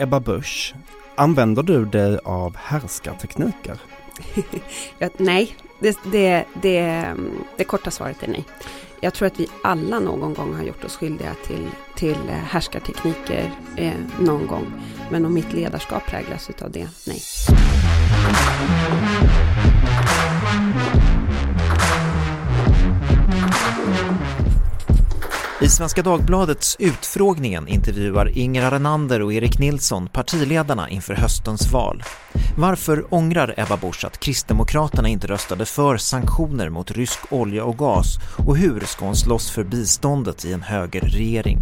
Ebba Busch, använder du dig av härskartekniker? ja, nej, det, det, det, det korta svaret är nej. Jag tror att vi alla någon gång har gjort oss skyldiga till, till härskartekniker eh, någon gång. Men om mitt ledarskap präglas av det, nej. I Svenska Dagbladets Utfrågningen intervjuar Inger Arenander och Erik Nilsson partiledarna inför höstens val. Varför ångrar Ebba Busch att Kristdemokraterna inte röstade för sanktioner mot rysk olja och gas och hur ska hon slåss för biståndet i en högerregering?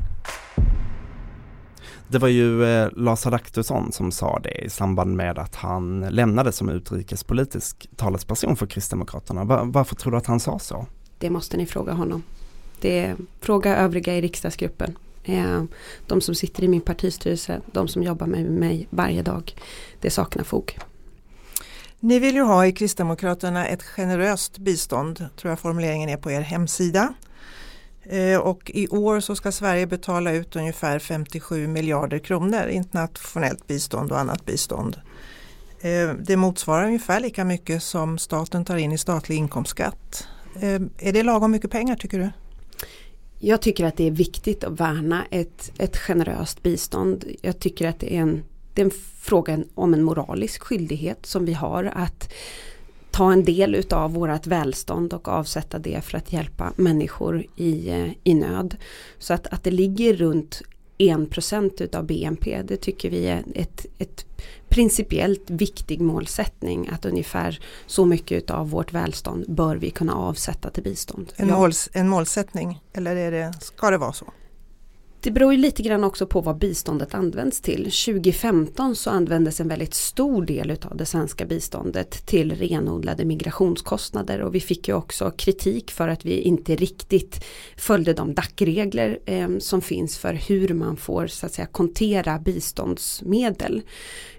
Det var ju eh, Lars Adaktusson som sa det i samband med att han lämnade som utrikespolitisk talesperson för Kristdemokraterna. Var, varför tror du att han sa så? Det måste ni fråga honom. Det är fråga övriga i riksdagsgruppen. Eh, de som sitter i min partistyrelse, de som jobbar med mig varje dag. Det saknar fog. Ni vill ju ha i Kristdemokraterna ett generöst bistånd, tror jag formuleringen är på er hemsida. Eh, och i år så ska Sverige betala ut ungefär 57 miljarder kronor internationellt bistånd och annat bistånd. Eh, det motsvarar ungefär lika mycket som staten tar in i statlig inkomstskatt. Är det lagom mycket pengar tycker du? Jag tycker att det är viktigt att värna ett, ett generöst bistånd. Jag tycker att det är en, det är en fråga om en moralisk skyldighet som vi har att ta en del utav vårt välstånd och avsätta det för att hjälpa människor i, eh, i nöd. Så att, att det ligger runt 1% utav BNP, det tycker vi är ett, ett principiellt viktig målsättning att ungefär så mycket av vårt välstånd bör vi kunna avsätta till bistånd. En, måls, en målsättning eller är det, ska det vara så? Det beror ju lite grann också på vad biståndet används till. 2015 så användes en väldigt stor del av det svenska biståndet till renodlade migrationskostnader och vi fick ju också kritik för att vi inte riktigt följde de DAC-regler eh, som finns för hur man får så att säga kontera biståndsmedel.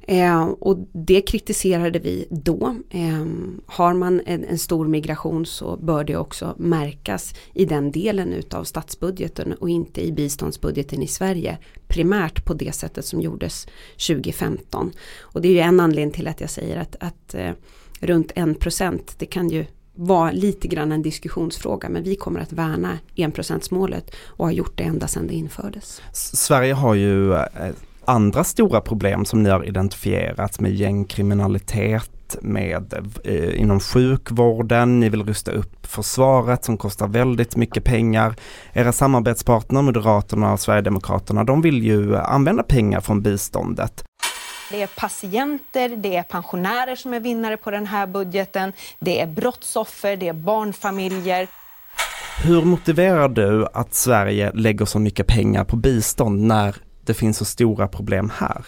Eh, och det kritiserade vi då. Eh, har man en, en, stor migration så bör det också märkas i den delen utav statsbudgeten och inte i biståndsbudgeten i Sverige. Primärt på det sättet som gjordes 2015. Och det är ju en anledning till att jag säger att, att eh, runt 1% det kan ju vara lite grann en diskussionsfråga men vi kommer att värna enprocentsmålet och har gjort det ända sedan det infördes. Sverige har ju eh, andra stora problem som ni har identifierat med gängkriminalitet, med eh, inom sjukvården, ni vill rusta upp försvaret som kostar väldigt mycket pengar. Era samarbetspartner Moderaterna och Sverigedemokraterna de vill ju använda pengar från biståndet. Det är patienter, det är pensionärer som är vinnare på den här budgeten, det är brottsoffer, det är barnfamiljer. Hur motiverar du att Sverige lägger så mycket pengar på bistånd när det finns så stora problem här?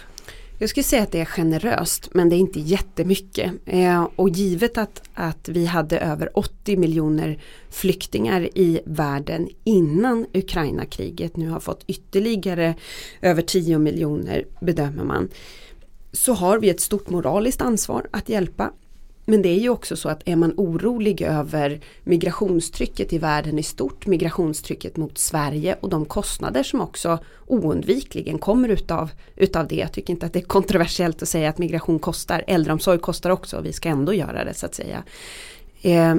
Jag skulle säga att det är generöst men det är inte jättemycket. Eh, och givet att, att vi hade över 80 miljoner flyktingar i världen innan Ukraina-kriget nu har fått ytterligare över 10 miljoner bedömer man. Så har vi ett stort moraliskt ansvar att hjälpa men det är ju också så att är man orolig över migrationstrycket i världen i stort, migrationstrycket mot Sverige och de kostnader som också oundvikligen kommer utav, utav det. Jag tycker inte att det är kontroversiellt att säga att migration kostar, äldreomsorg kostar också och vi ska ändå göra det så att säga. Eh,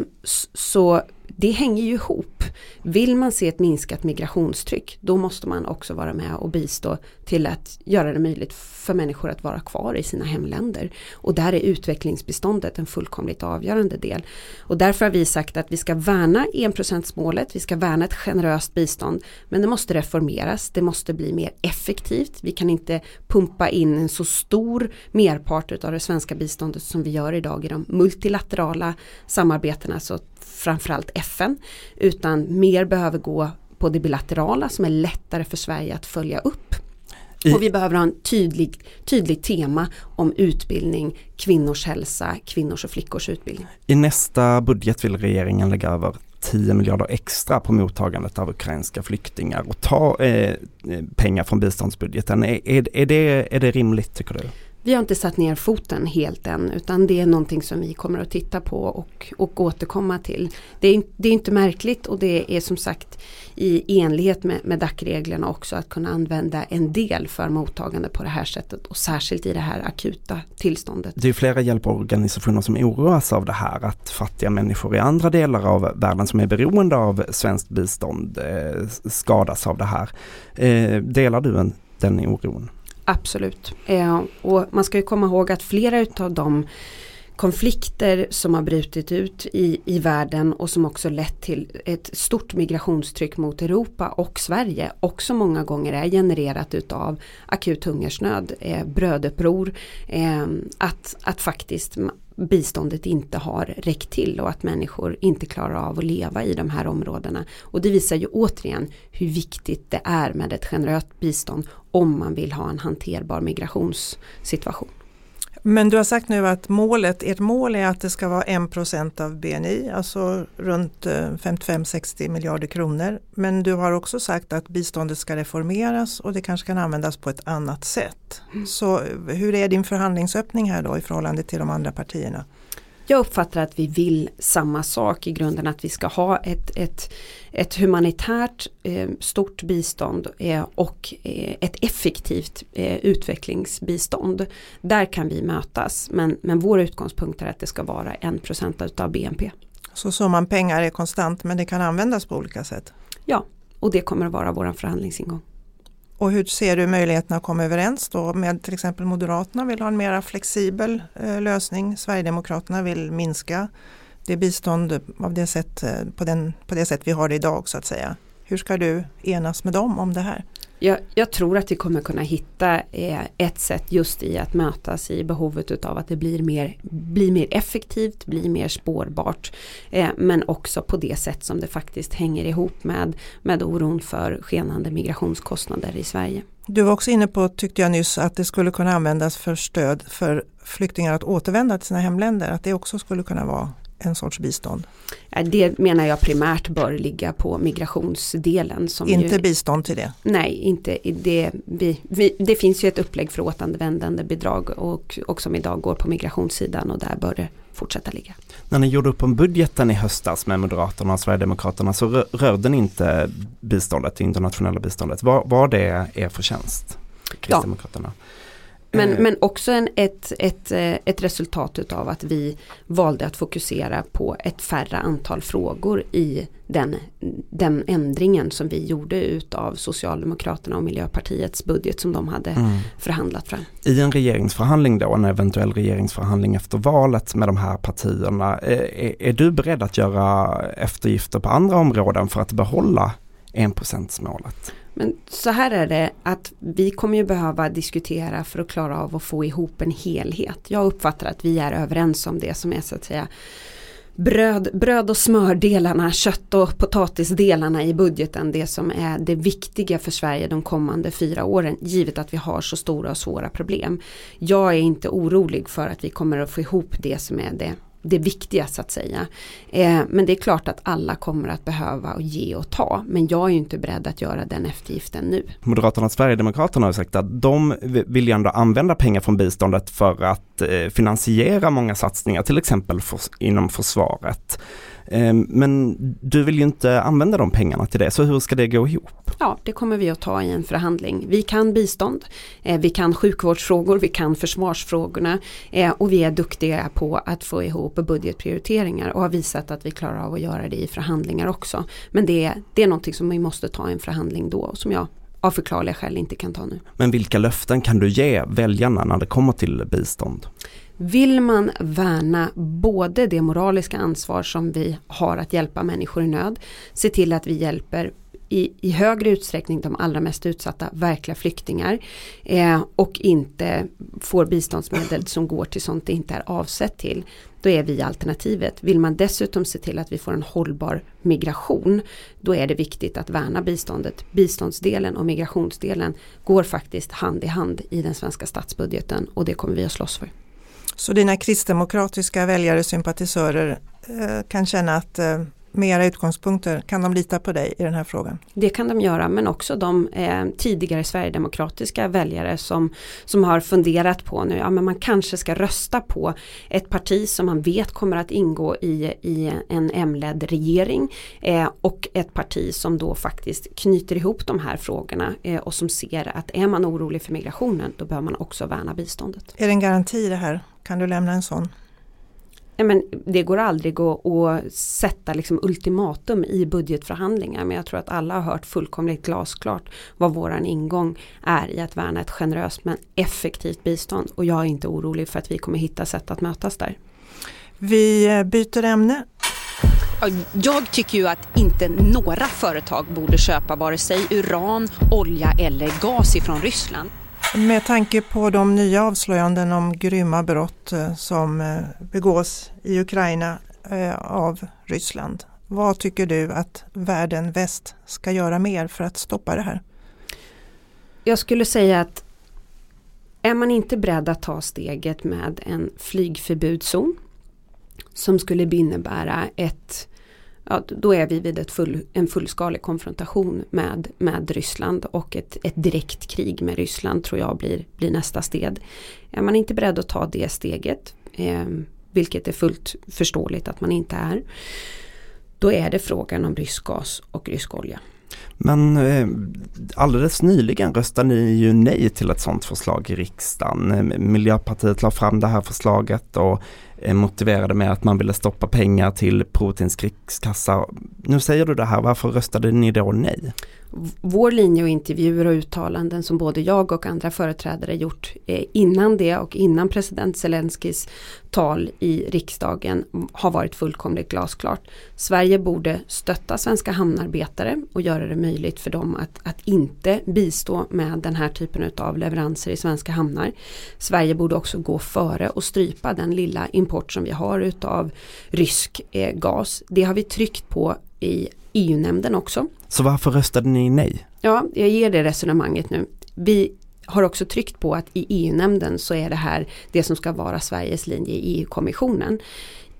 så det hänger ju ihop. Vill man se ett minskat migrationstryck då måste man också vara med och bistå till att göra det möjligt för människor att vara kvar i sina hemländer. Och där är utvecklingsbiståndet en fullkomligt avgörande del. Och därför har vi sagt att vi ska värna enprocentsmålet, vi ska värna ett generöst bistånd. Men det måste reformeras, det måste bli mer effektivt. Vi kan inte pumpa in en så stor merpart av det svenska biståndet som vi gör idag i de multilaterala samarbetena. Så framförallt FN utan mer behöver gå på det bilaterala som är lättare för Sverige att följa upp. I, och vi behöver ha en tydlig, tydlig tema om utbildning, kvinnors hälsa, kvinnors och flickors utbildning. I nästa budget vill regeringen lägga över 10 miljarder extra på mottagandet av ukrainska flyktingar och ta eh, pengar från biståndsbudgeten. Är, är, är, det, är det rimligt tycker du? Vi har inte satt ner foten helt än utan det är någonting som vi kommer att titta på och, och återkomma till. Det är, det är inte märkligt och det är som sagt i enlighet med, med DAC-reglerna också att kunna använda en del för mottagande på det här sättet och särskilt i det här akuta tillståndet. Det är flera hjälporganisationer som oroas av det här att fattiga människor i andra delar av världen som är beroende av svenskt bistånd eh, skadas av det här. Eh, delar du en, den oron? Absolut. Eh, och man ska ju komma ihåg att flera utav de konflikter som har brutit ut i, i världen och som också lett till ett stort migrationstryck mot Europa och Sverige också många gånger är genererat utav akut hungersnöd, eh, bröduppror, eh, att, att faktiskt biståndet inte har räckt till och att människor inte klarar av att leva i de här områdena. Och det visar ju återigen hur viktigt det är med ett generöst bistånd om man vill ha en hanterbar migrationssituation. Men du har sagt nu att målet, ert mål är att det ska vara 1% av BNI, alltså runt 55-60 eh, miljarder kronor. Men du har också sagt att biståndet ska reformeras och det kanske kan användas på ett annat sätt. Mm. Så eh, hur är din förhandlingsöppning här då i förhållande till de andra partierna? Jag uppfattar att vi vill samma sak i grunden att vi ska ha ett, ett, ett humanitärt eh, stort bistånd eh, och eh, ett effektivt eh, utvecklingsbistånd. Där kan vi mötas men, men vår utgångspunkt är att det ska vara 1% av BNP. Så summan pengar är konstant men det kan användas på olika sätt? Ja, och det kommer att vara vår förhandlingsingång. Och hur ser du möjligheterna att komma överens då med till exempel Moderaterna vill ha en mer flexibel eh, lösning. Sverigedemokraterna vill minska det bistånd av det sätt, eh, på, den, på det sätt vi har det idag så att säga. Hur ska du enas med dem om det här? Jag, jag, tror att vi kommer kunna hitta eh, ett sätt just i att mötas i behovet utav att det blir mer, blir mer effektivt, blir mer spårbart. Eh, men också på det sätt som det faktiskt hänger ihop med, med oron för skenande migrationskostnader i Sverige. Du var också inne på, tyckte jag nyss, att det skulle kunna användas för stöd för flyktingar att återvända till sina hemländer. Att det också skulle kunna vara en sorts bistånd? Det menar jag primärt bör ligga på migrationsdelen. inte ju, bistånd till det? Nej, inte det. Vi, vi, det finns ju ett upplägg för återvändande bidrag och, och som idag går på migrationssidan och där bör det fortsätta ligga. När ni gjorde upp om budgeten i höstas med Moderaterna och Sverigedemokraterna så rörde ni inte biståndet, det internationella biståndet. Var, var det er förtjänst? Kristdemokraterna? Ja. Men, mm. men också en, ett, ett, eh, ett resultat utav att vi valde att fokusera på ett färre antal frågor i den, den ändringen som vi gjorde utav Socialdemokraterna och Miljöpartiets budget som de hade mm. förhandlat fram. I en regeringsförhandling då, en eventuell regeringsförhandling efter valet med de här partierna, eh, är, är du beredd att göra eftergifter på andra områden för att behålla enprocentsmålet? Men så här är det att vi kommer ju behöva diskutera för att klara av att få ihop en helhet. Jag uppfattar att vi är överens om det som är så att säga bröd, bröd och smördelarna, kött och potatisdelarna i budgeten. Det som är det viktiga för Sverige de kommande fyra åren. Givet att vi har så stora och svåra problem. Jag är inte orolig för att vi kommer att få ihop det som är det det viktiga så att säga. Eh, men det är klart att alla kommer att behöva och ge och ta. Men jag är ju inte beredd att göra den eftergiften nu. Moderaterna och Sverigedemokraterna har sagt att de vill ju ändå använda pengar från biståndet för att eh, finansiera många satsningar, till exempel för, inom försvaret. Ehm, men du vill ju inte använda de pengarna till det, så hur ska det gå ihop? Ja, det kommer vi att ta i en förhandling. Vi kan bistånd, eh, vi kan sjukvårdsfrågor, vi kan försvarsfrågorna eh, och vi är duktiga på att få ihop budgetprioriteringar och har visat att vi klarar av att göra det i förhandlingar också. Men det är, det är någonting som vi måste ta i en förhandling då, som jag av förklarliga skäl inte kan ta nu. Men vilka löften kan du ge väljarna när det kommer till bistånd? Vill man värna både det moraliska ansvar som vi har att hjälpa människor i nöd, se till att vi hjälper i, i högre utsträckning de allra mest utsatta verkliga flyktingar eh, och inte får biståndsmedel som går till sånt det inte är avsett till. Då är vi alternativet. Vill man dessutom se till att vi får en hållbar migration då är det viktigt att värna biståndet. Biståndsdelen och migrationsdelen går faktiskt hand i hand i den svenska statsbudgeten och det kommer vi att slåss för. Så dina kristdemokratiska väljare, sympatisörer eh, kan känna att eh, med era utgångspunkter, kan de lita på dig i den här frågan? Det kan de göra men också de eh, tidigare sverigedemokratiska väljare som, som har funderat på nu, ja men man kanske ska rösta på ett parti som man vet kommer att ingå i, i en M-ledd regering eh, och ett parti som då faktiskt knyter ihop de här frågorna eh, och som ser att är man orolig för migrationen då bör man också värna biståndet. Är det en garanti det här? Kan du lämna en sån? Men det går aldrig att, att sätta liksom ultimatum i budgetförhandlingar men jag tror att alla har hört fullkomligt glasklart vad våran ingång är i att värna ett generöst men effektivt bistånd och jag är inte orolig för att vi kommer hitta sätt att mötas där. Vi eh, byter ämne. Jag tycker ju att inte några företag borde köpa vare sig uran, olja eller gas ifrån Ryssland. Med tanke på de nya avslöjanden om grymma brott eh, som eh, begås i Ukraina eh, av Ryssland. Vad tycker du att världen väst ska göra mer för att stoppa det här? Jag skulle säga att är man inte beredd att ta steget med en flygförbudszon som skulle innebära ett ja, då är vi vid ett full, en fullskalig konfrontation med, med Ryssland och ett, ett direkt krig med Ryssland tror jag blir, blir nästa steg. Är man inte beredd att ta det steget, eh, vilket är fullt förståeligt att man inte är, då är det frågan om rysk gas och rysk olja. Men eh, alldeles nyligen röstade ni ju nej till ett sådant förslag i riksdagen. Miljöpartiet la fram det här förslaget och motiverade med att man ville stoppa pengar till Putins krigskassa. Nu säger du det här, varför röstade ni då nej? Vår linje och intervjuer och uttalanden som både jag och andra företrädare gjort eh, innan det och innan president Zelenskyjs tal i riksdagen har varit fullkomligt glasklart. Sverige borde stötta svenska hamnarbetare och göra det möjligt för dem att, att inte bistå med den här typen av leveranser i svenska hamnar. Sverige borde också gå före och strypa den lilla import som vi har utav rysk eh, gas. Det har vi tryckt på i EU-nämnden också. Så varför röstade ni nej? Ja, jag ger det resonemanget nu. Vi har också tryckt på att i EU-nämnden så är det här det som ska vara Sveriges linje i EU-kommissionen.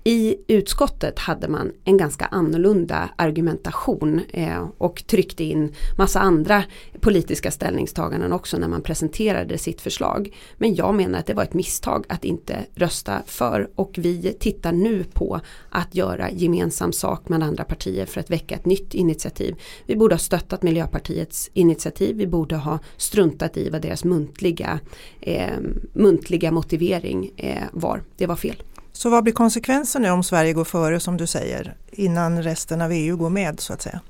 I utskottet hade man en ganska annorlunda argumentation eh, och tryckte in massa andra politiska ställningstaganden också när man presenterade sitt förslag. Men jag menar att det var ett misstag att inte rösta för och vi tittar nu på att göra gemensam sak med andra partier för att väcka ett nytt initiativ. Vi borde ha stöttat Miljöpartiets initiativ, vi borde ha struntat i vad deras muntliga, eh, muntliga motivering eh, var. Det var fel. Så vad blir konsekvensen nu om Sverige går före som du säger innan resten av EU går med så att säga?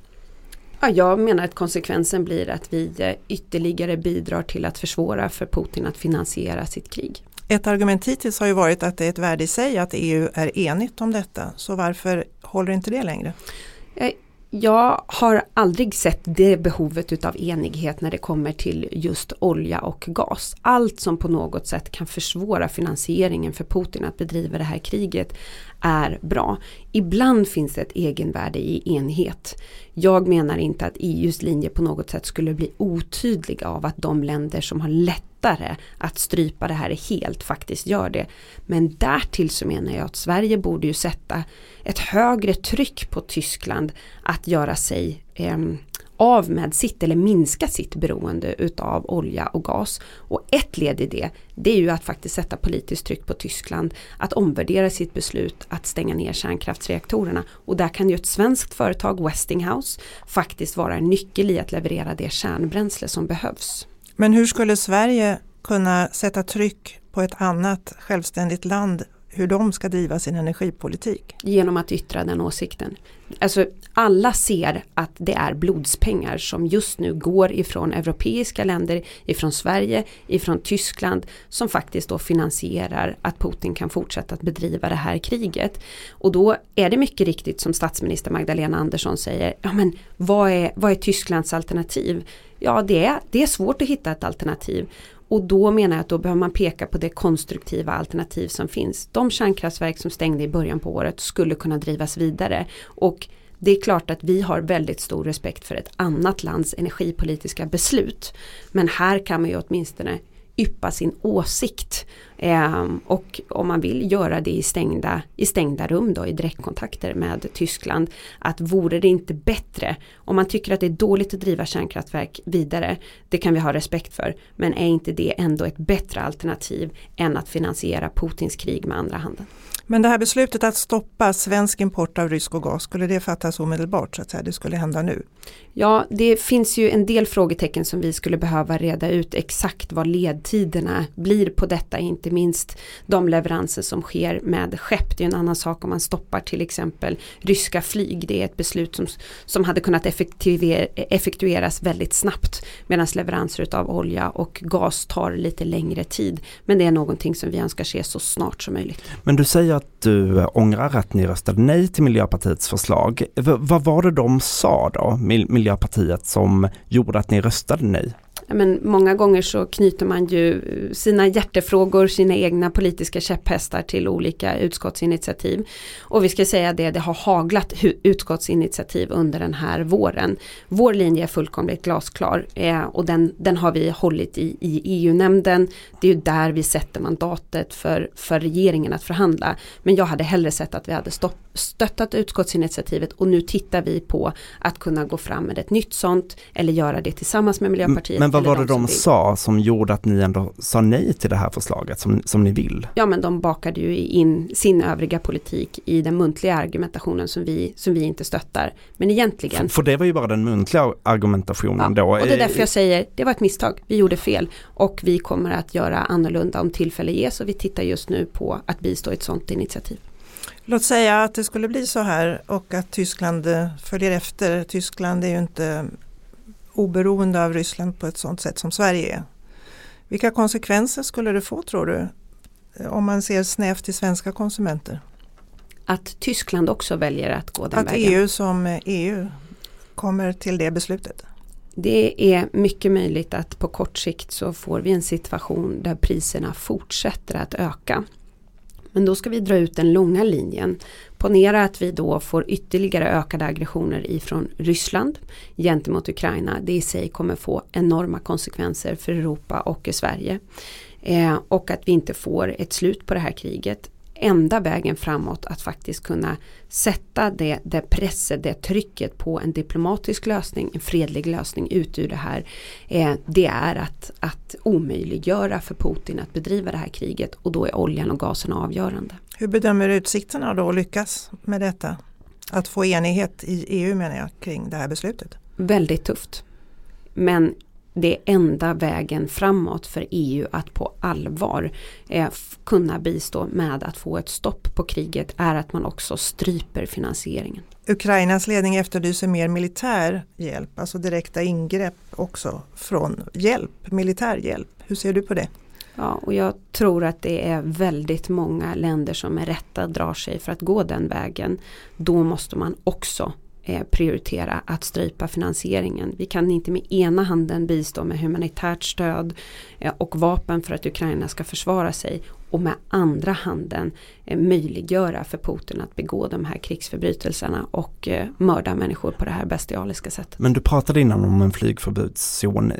Ja, jag menar att konsekvensen blir att vi eh, ytterligare bidrar till att försvåra för Putin att finansiera sitt krig. Ett argument hittills har ju varit att det är ett värde i sig att EU är enigt om detta. Så varför håller inte det längre? Jag har aldrig sett det behovet utav enighet när det kommer till just olja och gas. Allt som på något sätt kan försvåra finansieringen för Putin att bedriva det här kriget är bra. Ibland finns det ett egenvärde i enhet. Jag menar inte att EUs linje på något sätt skulle bli otydlig av att de länder som har lättare att strypa det här helt faktiskt gör det. Men därtill så menar jag att Sverige borde ju sätta ett högre tryck på Tyskland att göra sig eh, av med sitt eller minska sitt beroende utav olja och gas. Och ett led i det, det är ju att faktiskt sätta politiskt tryck på Tyskland att omvärdera sitt beslut att stänga ner kärnkraftsreaktorerna. Och där kan ju ett svenskt företag, Westinghouse, faktiskt vara en nyckel i att leverera det kärnbränsle som behövs. Men hur skulle Sverige kunna sätta tryck på ett annat självständigt land hur de ska driva sin energipolitik. Genom att yttra den åsikten. Alltså alla ser att det är blodspengar som just nu går ifrån europeiska länder, ifrån Sverige, ifrån Tyskland som faktiskt då finansierar att Putin kan fortsätta att bedriva det här kriget. Och då är det mycket riktigt som statsminister Magdalena Andersson säger, ja men vad är, vad är Tysklands alternativ? Ja det är, det är svårt att hitta ett alternativ. Och då menar jag att då behöver man peka på det konstruktiva alternativ som finns. De kärnkraftverk som stängde i början på året skulle kunna drivas vidare. Och det är klart att vi har väldigt stor respekt för ett annat lands energipolitiska beslut. Men här kan man ju åtminstone yppa sin åsikt. Eh, och om man vill göra det i stängda, i stängda rum då i direktkontakter med Tyskland. Att vore det inte bättre om man tycker att det är dåligt att driva kärnkraftverk vidare. Det kan vi ha respekt för. Men är inte det ändå ett bättre alternativ än att finansiera Putins krig med andra handen? Men det här beslutet att stoppa svensk import av rysk och gas, skulle det fattas omedelbart så att säga? Det skulle hända nu? Ja, det finns ju en del frågetecken som vi skulle behöva reda ut exakt vad ledtiderna blir på detta, inte minst de leveranser som sker med skepp. Det är en annan sak om man stoppar till exempel ryska flyg. Det är ett beslut som, som hade kunnat effektueras väldigt snabbt medan leveranser av olja och gas tar lite längre tid. Men det är någonting som vi önskar se så snart som möjligt. Men du säger att du eh, ångrar att ni röstade nej till Miljöpartiets förslag. V vad var det de sa då? Miljöpartiet som gjorde att ni röstade nej? Men många gånger så knyter man ju sina hjärtefrågor, sina egna politiska käpphästar till olika utskottsinitiativ. Och vi ska säga det, det har haglat utskottsinitiativ under den här våren. Vår linje är fullkomligt glasklar eh, och den, den har vi hållit i, i EU-nämnden. Det är ju där vi sätter mandatet för, för regeringen att förhandla. Men jag hade hellre sett att vi hade stopp, stöttat utskottsinitiativet och nu tittar vi på att kunna gå fram med ett nytt sånt eller göra det tillsammans med Miljöpartiet. Men vad var det de, de sa som gjorde att ni ändå sa nej till det här förslaget som, som ni vill? Ja men de bakade ju in sin övriga politik i den muntliga argumentationen som vi, som vi inte stöttar. Men egentligen. För, för det var ju bara den muntliga argumentationen ja, då. Och det är därför jag säger det var ett misstag, vi gjorde fel och vi kommer att göra annorlunda om tillfälle ges och vi tittar just nu på att bistå ett sådant initiativ. Låt säga att det skulle bli så här och att Tyskland eh, följer efter. Tyskland är ju inte oberoende av Ryssland på ett sådant sätt som Sverige är. Vilka konsekvenser skulle det få tror du? Om man ser snävt till svenska konsumenter. Att Tyskland också väljer att gå den att vägen? Att EU som EU kommer till det beslutet? Det är mycket möjligt att på kort sikt så får vi en situation där priserna fortsätter att öka. Men då ska vi dra ut den långa linjen. Ponera att vi då får ytterligare ökade aggressioner ifrån Ryssland gentemot Ukraina. Det i sig kommer få enorma konsekvenser för Europa och Sverige. Eh, och att vi inte får ett slut på det här kriget enda vägen framåt att faktiskt kunna sätta det, det presset, det trycket på en diplomatisk lösning, en fredlig lösning ut ur det här. Eh, det är att, att omöjliggöra för Putin att bedriva det här kriget och då är oljan och gasen avgörande. Hur bedömer du utsikterna då att lyckas med detta? Att få enighet i EU menar jag kring det här beslutet? Väldigt tufft. Men det är enda vägen framåt för EU att på allvar eh, kunna bistå med att få ett stopp på kriget är att man också stryper finansieringen. Ukrainas ledning efterlyser mer militär hjälp, alltså direkta ingrepp också från hjälp, militär hjälp. Hur ser du på det? Ja, och jag tror att det är väldigt många länder som med rätta drar sig för att gå den vägen. Då måste man också Eh, prioritera att strypa finansieringen. Vi kan inte med ena handen bistå med humanitärt stöd eh, och vapen för att Ukraina ska försvara sig och med andra handen eh, möjliggöra för Putin att begå de här krigsförbrytelserna och mörda människor på det här bestialiska sättet. Men du pratade innan om en flygförbudszon.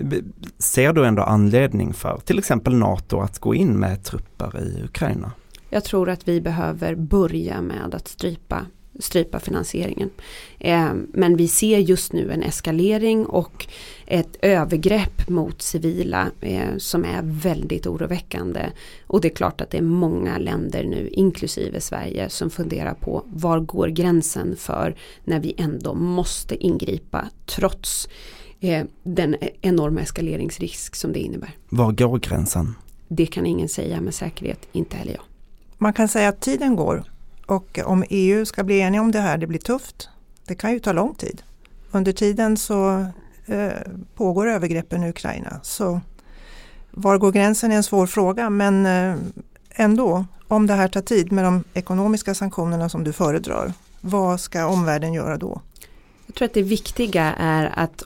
Ser du ändå anledning för till exempel NATO att gå in med trupper i Ukraina? Jag tror att vi behöver börja med att strypa strypa finansieringen. Eh, men vi ser just nu en eskalering och ett övergrepp mot civila eh, som är väldigt oroväckande. Och det är klart att det är många länder nu, inklusive Sverige, som funderar på var går gränsen för när vi ändå måste ingripa trots eh, den enorma eskaleringsrisk som det innebär. Var går gränsen? Det kan ingen säga med säkerhet, inte heller jag. Man kan säga att tiden går och om EU ska bli eniga om det här, det blir tufft. Det kan ju ta lång tid. Under tiden så eh, pågår övergreppen i Ukraina. Så var går gränsen är en svår fråga men eh, ändå, om det här tar tid med de ekonomiska sanktionerna som du föredrar, vad ska omvärlden göra då? Jag tror att det viktiga är att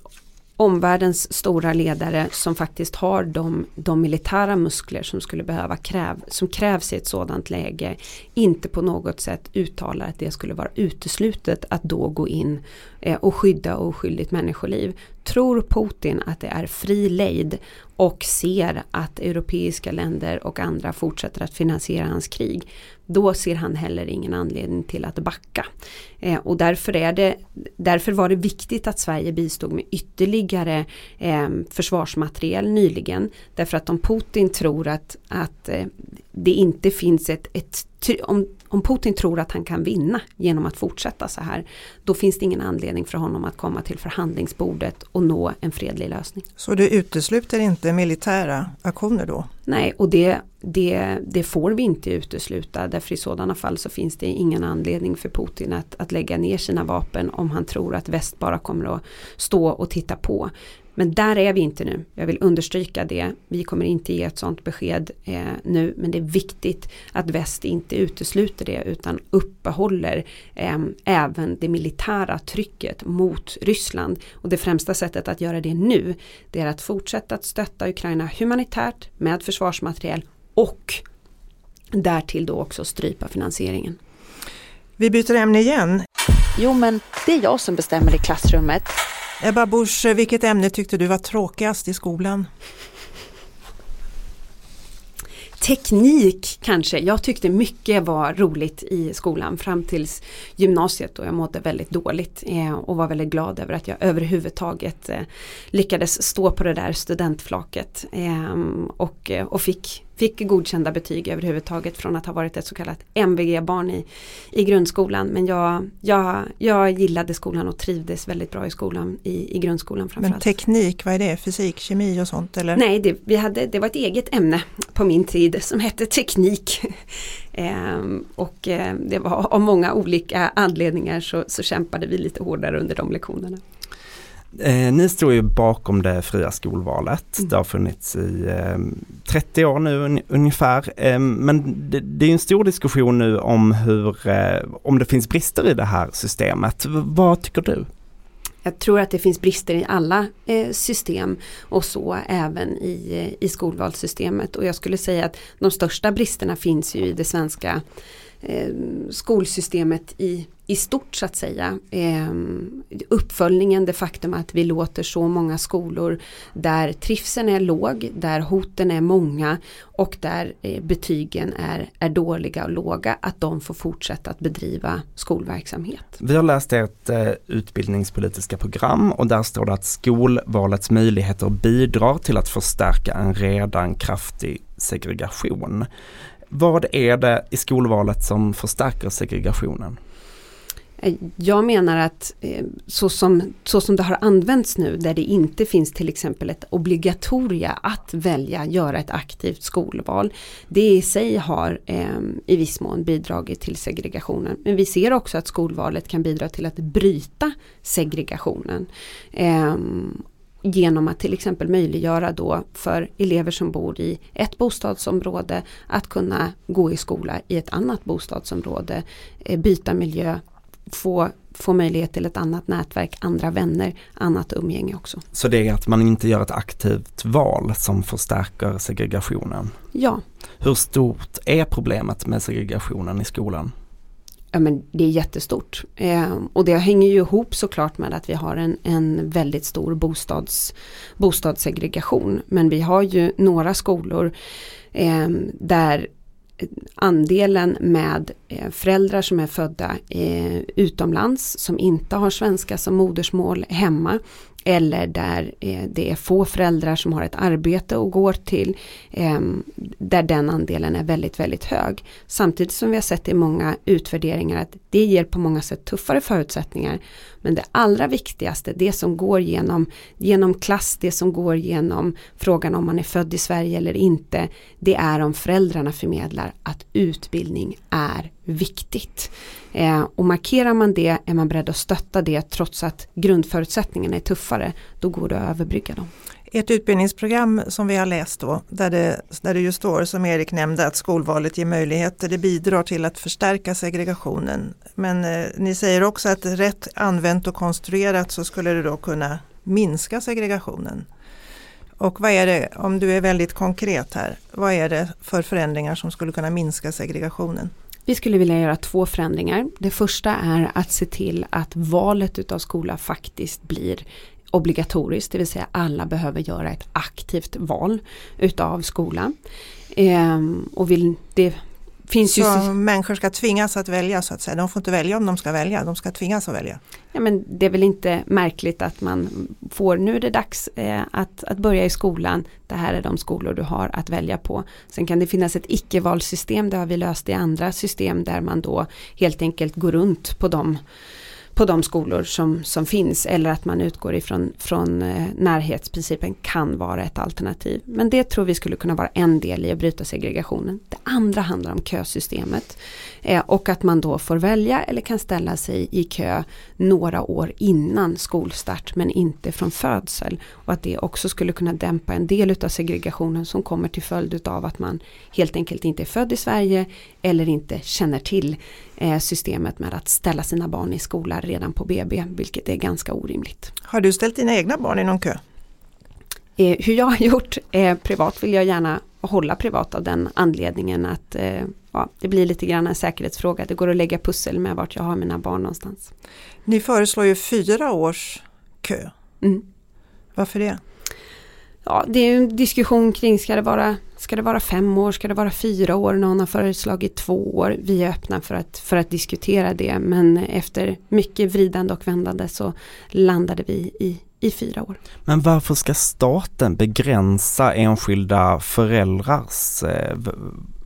omvärldens stora ledare som faktiskt har de, de militära muskler som skulle behöva kräv, som krävs i ett sådant läge inte på något sätt uttalar att det skulle vara uteslutet att då gå in Eh, och skydda oskyldigt människoliv. tror Putin att det är fri lejd och ser att europeiska länder och andra fortsätter att finansiera hans krig då ser han heller ingen anledning till att backa. Eh, och därför, är det, därför var det viktigt att Sverige bistod med ytterligare eh, försvarsmateriel nyligen. Därför att om Putin tror att, att eh, det inte finns ett, ett om, om Putin tror att han kan vinna genom att fortsätta så här, då finns det ingen anledning för honom att komma till förhandlingsbordet och nå en fredlig lösning. Så du utesluter inte militära aktioner då? Nej, och det, det, det får vi inte utesluta därför i sådana fall så finns det ingen anledning för Putin att, att lägga ner sina vapen om han tror att väst bara kommer att stå och titta på. Men där är vi inte nu. Jag vill understryka det. Vi kommer inte ge ett sådant besked eh, nu. Men det är viktigt att väst inte utesluter det utan uppehåller eh, även det militära trycket mot Ryssland. Och det främsta sättet att göra det nu det är att fortsätta att stötta Ukraina humanitärt med försvarsmateriel och därtill då också strypa finansieringen. Vi byter ämne igen. Jo men det är jag som bestämmer i klassrummet. Ebba Busch, vilket ämne tyckte du var tråkigast i skolan? Teknik kanske. Jag tyckte mycket var roligt i skolan fram tills gymnasiet och jag mådde väldigt dåligt eh, och var väldigt glad över att jag överhuvudtaget eh, lyckades stå på det där studentflaket ehm, och, eh, och fick fick godkända betyg överhuvudtaget från att ha varit ett så kallat MVG-barn i, i grundskolan. Men jag, jag, jag gillade skolan och trivdes väldigt bra i skolan i, i grundskolan framförallt. Men teknik, vad är det? Fysik, kemi och sånt? Eller? Nej, det, vi hade, det var ett eget ämne på min tid som hette teknik. ehm, och eh, det var av många olika anledningar så, så kämpade vi lite hårdare under de lektionerna. Eh, ni står ju bakom det fria skolvalet. Mm. Det har funnits i eh, 30 år nu un ungefär. Eh, men det, det, är en stor diskussion nu om hur, eh, om det finns brister i det här systemet. V vad tycker du? Jag tror att det finns brister i alla eh, system och så även i, eh, i skolvalssystemet. Och jag skulle säga att de största bristerna finns ju i det svenska Ehm, skolsystemet i, i stort så att säga. Eh, uppföljningen, det faktum att vi låter så många skolor där trivseln är låg, där hoten är många och där eh, betygen är, är dåliga och låga, att de får fortsätta att bedriva skolverksamhet. Vi har läst ert eh, utbildningspolitiska program och där står det att skolvalets möjligheter bidrar till att förstärka en redan kraftig segregation. Vad är det i skolvalet som förstärker segregationen? Eh, jag menar att eh, så som, så som det har använts nu där det inte finns till exempel ett obligatoria att välja, göra ett aktivt skolval. Det i sig har eh, i viss mån bidragit till segregationen. Men vi ser också att skolvalet kan bidra till att bryta segregationen. Eh, genom att till exempel möjliggöra då för elever som bor i ett bostadsområde att kunna gå i skola i ett annat bostadsområde, eh, byta miljö, få, få möjlighet till ett annat nätverk, andra vänner, annat umgänge också. Så det är att man inte gör ett aktivt val som förstärker segregationen? Ja. Hur stort är problemet med segregationen i skolan? Ja men det är jättestort. Eh, och det hänger ju ihop såklart med att vi har en, en väldigt stor bostads, bostadssegregation. Men vi har ju några skolor eh, där andelen med eh, föräldrar som är födda eh, utomlands som inte har svenska som modersmål hemma eller där eh, det är få föräldrar som har ett arbete och går till eh, där den andelen är väldigt väldigt hög. Samtidigt som vi har sett i många utvärderingar att det ger på många sätt tuffare förutsättningar. Men det allra viktigaste, det som går genom, genom klass, det som går genom frågan om man är född i Sverige eller inte, det är om föräldrarna förmedlar att utbildning är viktigt. Eh, och markerar man det, är man beredd att stötta det trots att grundförutsättningarna är tuffare, då går det att överbrygga dem. Ett utbildningsprogram som vi har läst då, där det, där det just står som Erik nämnde att skolvalet ger möjligheter, det bidrar till att förstärka segregationen. Men eh, ni säger också att rätt använt och konstruerat så skulle det då kunna minska segregationen. Och vad är det, om du är väldigt konkret här, vad är det för förändringar som skulle kunna minska segregationen? Vi skulle vilja göra två förändringar. Det första är att se till att valet utav skola faktiskt blir obligatoriskt, det vill säga alla behöver göra ett aktivt val utav skola. Eh, och vill, det finns så ju... människor ska tvingas att välja så att säga. De får inte välja om de ska välja, de ska tvingas att välja. Ja, men det är väl inte märkligt att man får, nu är det dags eh, att, att börja i skolan. Det här är de skolor du har att välja på. Sen kan det finnas ett icke-valsystem, det har vi löst i andra system där man då helt enkelt går runt på de på de skolor som, som finns eller att man utgår ifrån från, eh, närhetsprincipen kan vara ett alternativ. Men det tror vi skulle kunna vara en del i att bryta segregationen. Det andra handlar om kösystemet eh, och att man då får välja eller kan ställa sig i kö några år innan skolstart men inte från födsel. Och att det också skulle kunna dämpa en del utav segregationen som kommer till följd utav att man helt enkelt inte är född i Sverige eller inte känner till eh, systemet med att ställa sina barn i skola redan på BB, vilket är ganska orimligt. Har du ställt dina egna barn i någon kö? Eh, hur jag har gjort eh, privat vill jag gärna hålla privat av den anledningen att eh, ja, det blir lite grann en säkerhetsfråga. Det går att lägga pussel med vart jag har mina barn någonstans. Ni föreslår ju fyra års kö. Mm. Varför det? Ja, det är en diskussion kring ska det, vara, ska det vara fem år, ska det vara fyra år, någon har föreslagit två år. Vi är öppna för att, för att diskutera det men efter mycket vridande och vändande så landade vi i, i fyra år. Men varför ska staten begränsa enskilda föräldrars eh,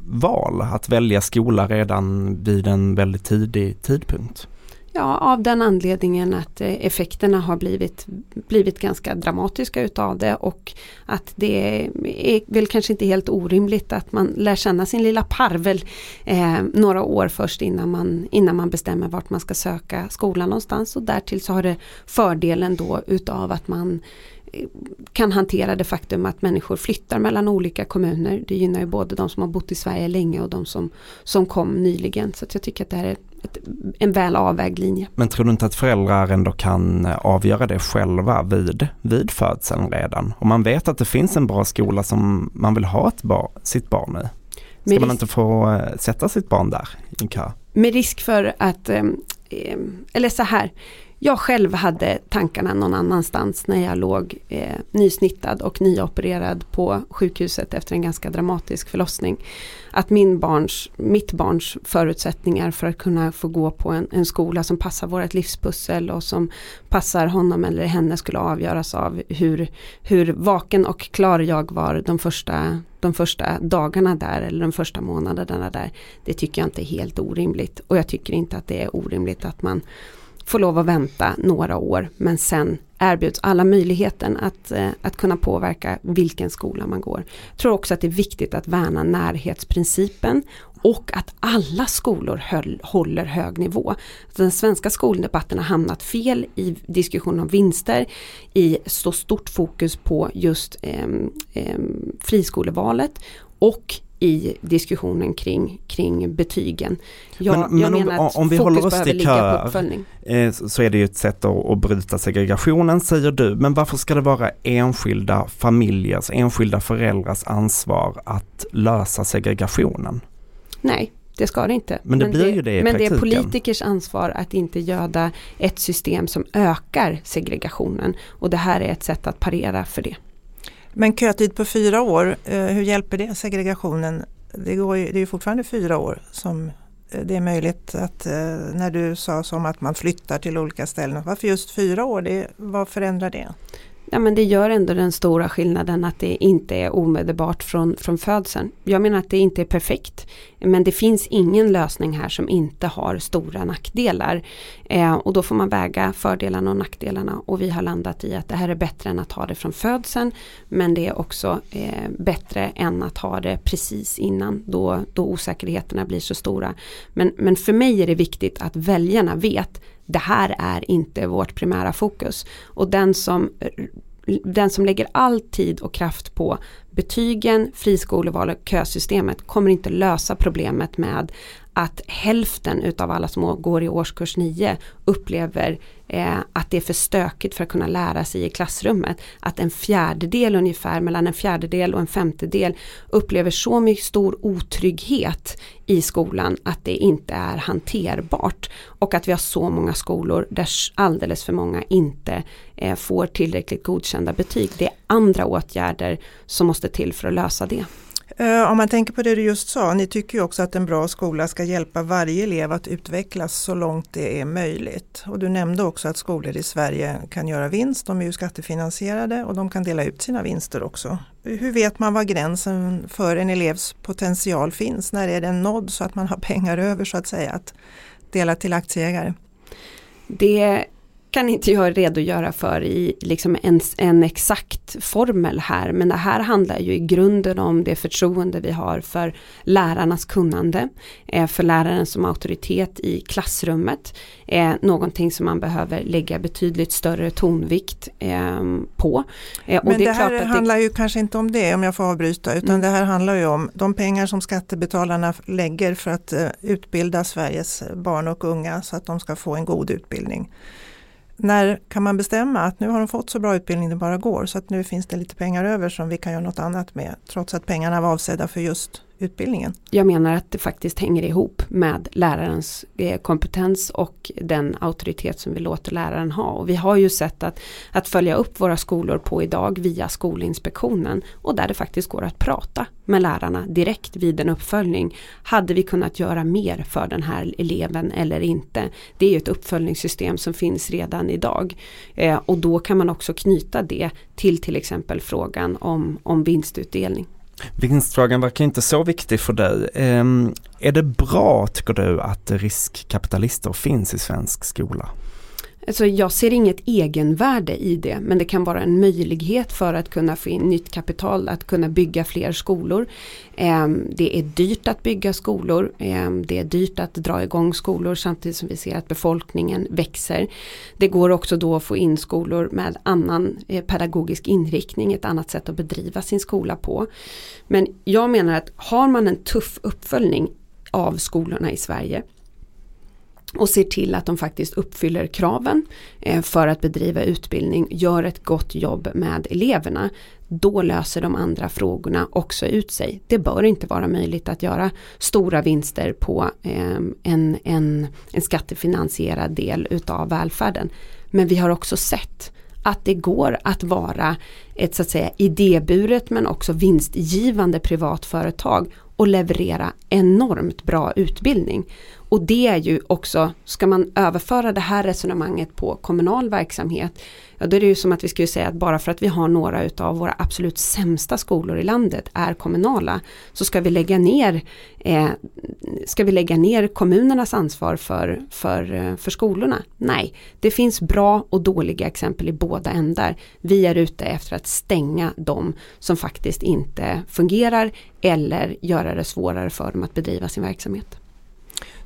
val att välja skola redan vid en väldigt tidig tidpunkt? Ja, av den anledningen att eh, effekterna har blivit, blivit ganska dramatiska utav det och att det är väl kanske inte helt orimligt att man lär känna sin lilla parvel eh, några år först innan man, innan man bestämmer vart man ska söka skolan någonstans och därtill så har det fördelen då utav att man kan hantera det faktum att människor flyttar mellan olika kommuner. Det gynnar ju både de som har bott i Sverige länge och de som, som kom nyligen. Så jag tycker att det här är ett, en väl avvägd linje. Men tror du inte att föräldrar ändå kan eh, avgöra det själva vid, vid födseln redan? Om man vet att det finns en bra skola som man vill ha ett bar, sitt barn i. Ska med man inte få eh, sätta sitt barn där i en kö? Med risk för att, eh, eller så här, jag själv hade tankarna någon annanstans när jag låg eh, nysnittad och nyopererad på sjukhuset efter en ganska dramatisk förlossning. Att min barns, mitt barns förutsättningar för att kunna få gå på en, en skola som passar vårt livspussel och som passar honom eller henne skulle avgöras av hur, hur vaken och klar jag var de första, de första dagarna där eller de första månaderna där. Det tycker jag inte är helt orimligt och jag tycker inte att det är orimligt att man får lov att vänta några år men sen erbjuds alla möjligheten att, eh, att kunna påverka vilken skola man går. Jag tror också att det är viktigt att värna närhetsprincipen och att alla skolor höll, håller hög nivå. Den svenska skoldebatten har hamnat fel i diskussionen om vinster, i så stort fokus på just eh, eh, friskolevalet och i diskussionen kring, kring betygen. Jag, men, jag men menar om, att om vi håller oss till kö, eh, så är det ju ett sätt att, att bryta segregationen säger du. Men varför ska det vara enskilda familjers, enskilda föräldrars ansvar att lösa segregationen? Nej, det ska det inte. Men det men blir det, ju det i Men praktiken. det är politikers ansvar att inte göda ett system som ökar segregationen. Och det här är ett sätt att parera för det. Men kötid på fyra år, eh, hur hjälper det segregationen? Det, går ju, det är ju fortfarande fyra år som eh, det är möjligt att eh, när du sa som att man flyttar till olika ställen, varför just fyra år? Det, vad förändrar det? Ja men det gör ändå den stora skillnaden att det inte är omedelbart från, från födseln. Jag menar att det inte är perfekt. Men det finns ingen lösning här som inte har stora nackdelar. Eh, och då får man väga fördelarna och nackdelarna. Och vi har landat i att det här är bättre än att ha det från födseln. Men det är också eh, bättre än att ha det precis innan då, då osäkerheterna blir så stora. Men, men för mig är det viktigt att väljarna vet det här är inte vårt primära fokus. Och den som, den som lägger all tid och kraft på betygen, friskoleval och kösystemet kommer inte lösa problemet med att hälften utav alla som går i årskurs 9 upplever eh, att det är för stökigt för att kunna lära sig i klassrummet. Att en fjärdedel ungefär, mellan en fjärdedel och en femtedel upplever så mycket stor otrygghet i skolan att det inte är hanterbart. Och att vi har så många skolor där alldeles för många inte eh, får tillräckligt godkända betyg. Det är andra åtgärder som måste till för att lösa det. Eh, om man tänker på det du just sa, ni tycker ju också att en bra skola ska hjälpa varje elev att utvecklas så långt det är möjligt. Och du nämnde också att skolor i Sverige kan göra vinst, de är ju skattefinansierade och de kan dela ut sina vinster också. Hur vet man var gränsen för en elevs potential finns? När är den nådd så att man har pengar över så att säga att dela till aktieägare? Det kan inte jag redogöra för i liksom en, en exakt formel här men det här handlar ju i grunden om det förtroende vi har för lärarnas kunnande, eh, för läraren som auktoritet i klassrummet, eh, någonting som man behöver lägga betydligt större tonvikt eh, på. men det, det här handlar det... ju kanske inte om det om jag får avbryta utan mm. det här handlar ju om de pengar som skattebetalarna lägger för att utbilda Sveriges barn och unga så att de ska få en god utbildning när kan man bestämma att nu har de fått så bra utbildning det bara går så att nu finns det lite pengar över som vi kan göra något annat med trots att pengarna var avsedda för just utbildningen? Jag menar att det faktiskt hänger ihop med lärarens eh, kompetens och den auktoritet som vi låter läraren ha. Och vi har ju sett att, att följa upp våra skolor på idag via Skolinspektionen och där det faktiskt går att prata med lärarna direkt vid en uppföljning. Hade vi kunnat göra mer för den här eleven eller inte? Det är ju ett uppföljningssystem som finns redan idag. Eh, och då kan man också knyta det till till exempel frågan om, om vinstutdelning. Vinstfrågan verkar inte så viktig för dig. Ehm, är det bra, tycker du, att riskkapitalister finns i svensk skola? Alltså jag ser inget egenvärde i det men det kan vara en möjlighet för att kunna få in nytt kapital, att kunna bygga fler skolor. Ehm, det är dyrt att bygga skolor, ehm, det är dyrt att dra igång skolor samtidigt som vi ser att befolkningen växer. Det går också då att få in skolor med annan eh, pedagogisk inriktning, ett annat sätt att bedriva sin skola på. Men jag menar att har man en tuff uppföljning av skolorna i Sverige och ser till att de faktiskt uppfyller kraven eh, för att bedriva utbildning, gör ett gott jobb med eleverna. Då löser de andra frågorna också ut sig. Det bör inte vara möjligt att göra stora vinster på ehm, en, en, en skattefinansierad del utav välfärden. Men vi har också sett att det går att vara ett så att säga idéburet men också vinstgivande privatföretag och leverera enormt bra utbildning. Och det är ju också, ska man överföra det här resonemanget på kommunal verksamhet, ja då är det ju som att vi skulle säga att bara för att vi har några utav våra absolut sämsta skolor i landet är kommunala, så ska vi lägga ner, eh, ska vi lägga ner kommunernas ansvar för, för, eh, för skolorna? Nej, det finns bra och dåliga exempel i båda ändar. Vi är ute efter att stänga de som faktiskt inte fungerar eller göra det svårare för dem att bedriva sin verksamhet.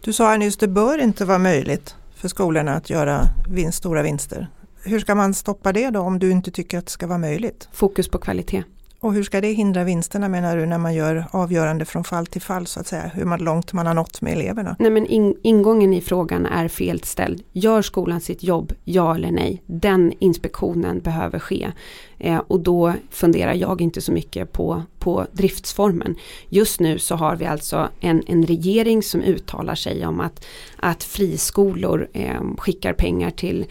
Du sa nyss, det bör inte vara möjligt för skolorna att göra vinst, stora vinster. Hur ska man stoppa det då om du inte tycker att det ska vara möjligt? Fokus på kvalitet. Och hur ska det hindra vinsterna menar du när man gör avgörande från fall till fall så att säga? Hur man, långt man har nått med eleverna? Nej men in, ingången i frågan är felställd. Gör skolan sitt jobb? Ja eller nej? Den inspektionen behöver ske. Eh, och då funderar jag inte så mycket på, på driftsformen. Just nu så har vi alltså en, en regering som uttalar sig om att, att friskolor eh, skickar pengar till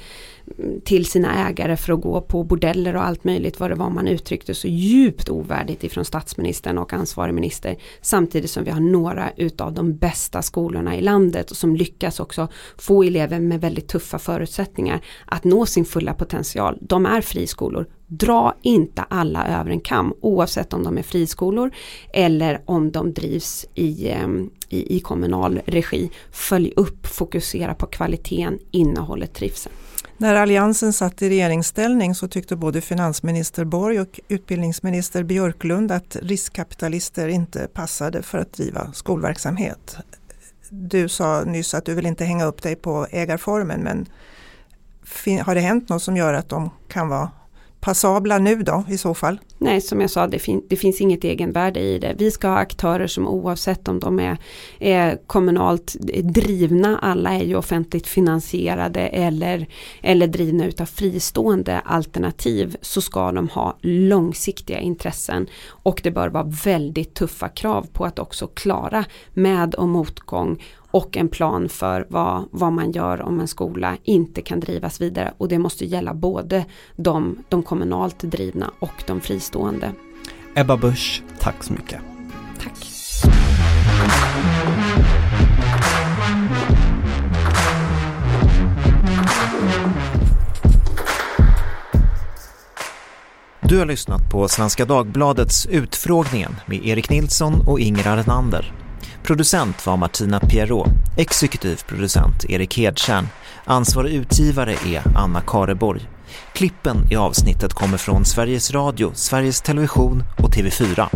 till sina ägare för att gå på bordeller och allt möjligt vad det var man uttryckte så djupt ovärdigt ifrån statsministern och ansvarig minister. Samtidigt som vi har några utav de bästa skolorna i landet och som lyckas också få elever med väldigt tuffa förutsättningar att nå sin fulla potential. De är friskolor. Dra inte alla över en kam oavsett om de är friskolor eller om de drivs i, ehm, i, i kommunal regi. Följ upp, fokusera på kvaliteten, innehållet, trivseln. När Alliansen satt i regeringsställning så tyckte både finansminister Borg och utbildningsminister Björklund att riskkapitalister inte passade för att driva skolverksamhet. Du sa nyss att du vill inte hänga upp dig på ägarformen men har det hänt något som gör att de kan vara passabla nu då i så fall? Nej, som jag sa, det, fin det, finns inget egenvärde i det. Vi ska ha aktörer som oavsett om de är, är kommunalt drivna, alla är ju offentligt finansierade eller, eller drivna utav fristående alternativ, så ska de ha långsiktiga intressen och det bör vara väldigt tuffa krav på att också klara med och motgång och en plan för vad, vad man gör om en skola inte kan drivas vidare och det måste gälla både de, de kommunalt drivna och de fristående. Ebba Busch, tack så mycket. Tack. Du har lyssnat på Svenska Dagbladets Utfrågningen med Erik Nilsson och Inger Arnander. Producent var Martina Pierrot, exekutiv producent Erik Hedtjärn, ansvarig utgivare är Anna Kareborg. Klippen i avsnittet kommer från Sveriges Radio, Sveriges Television och TV4.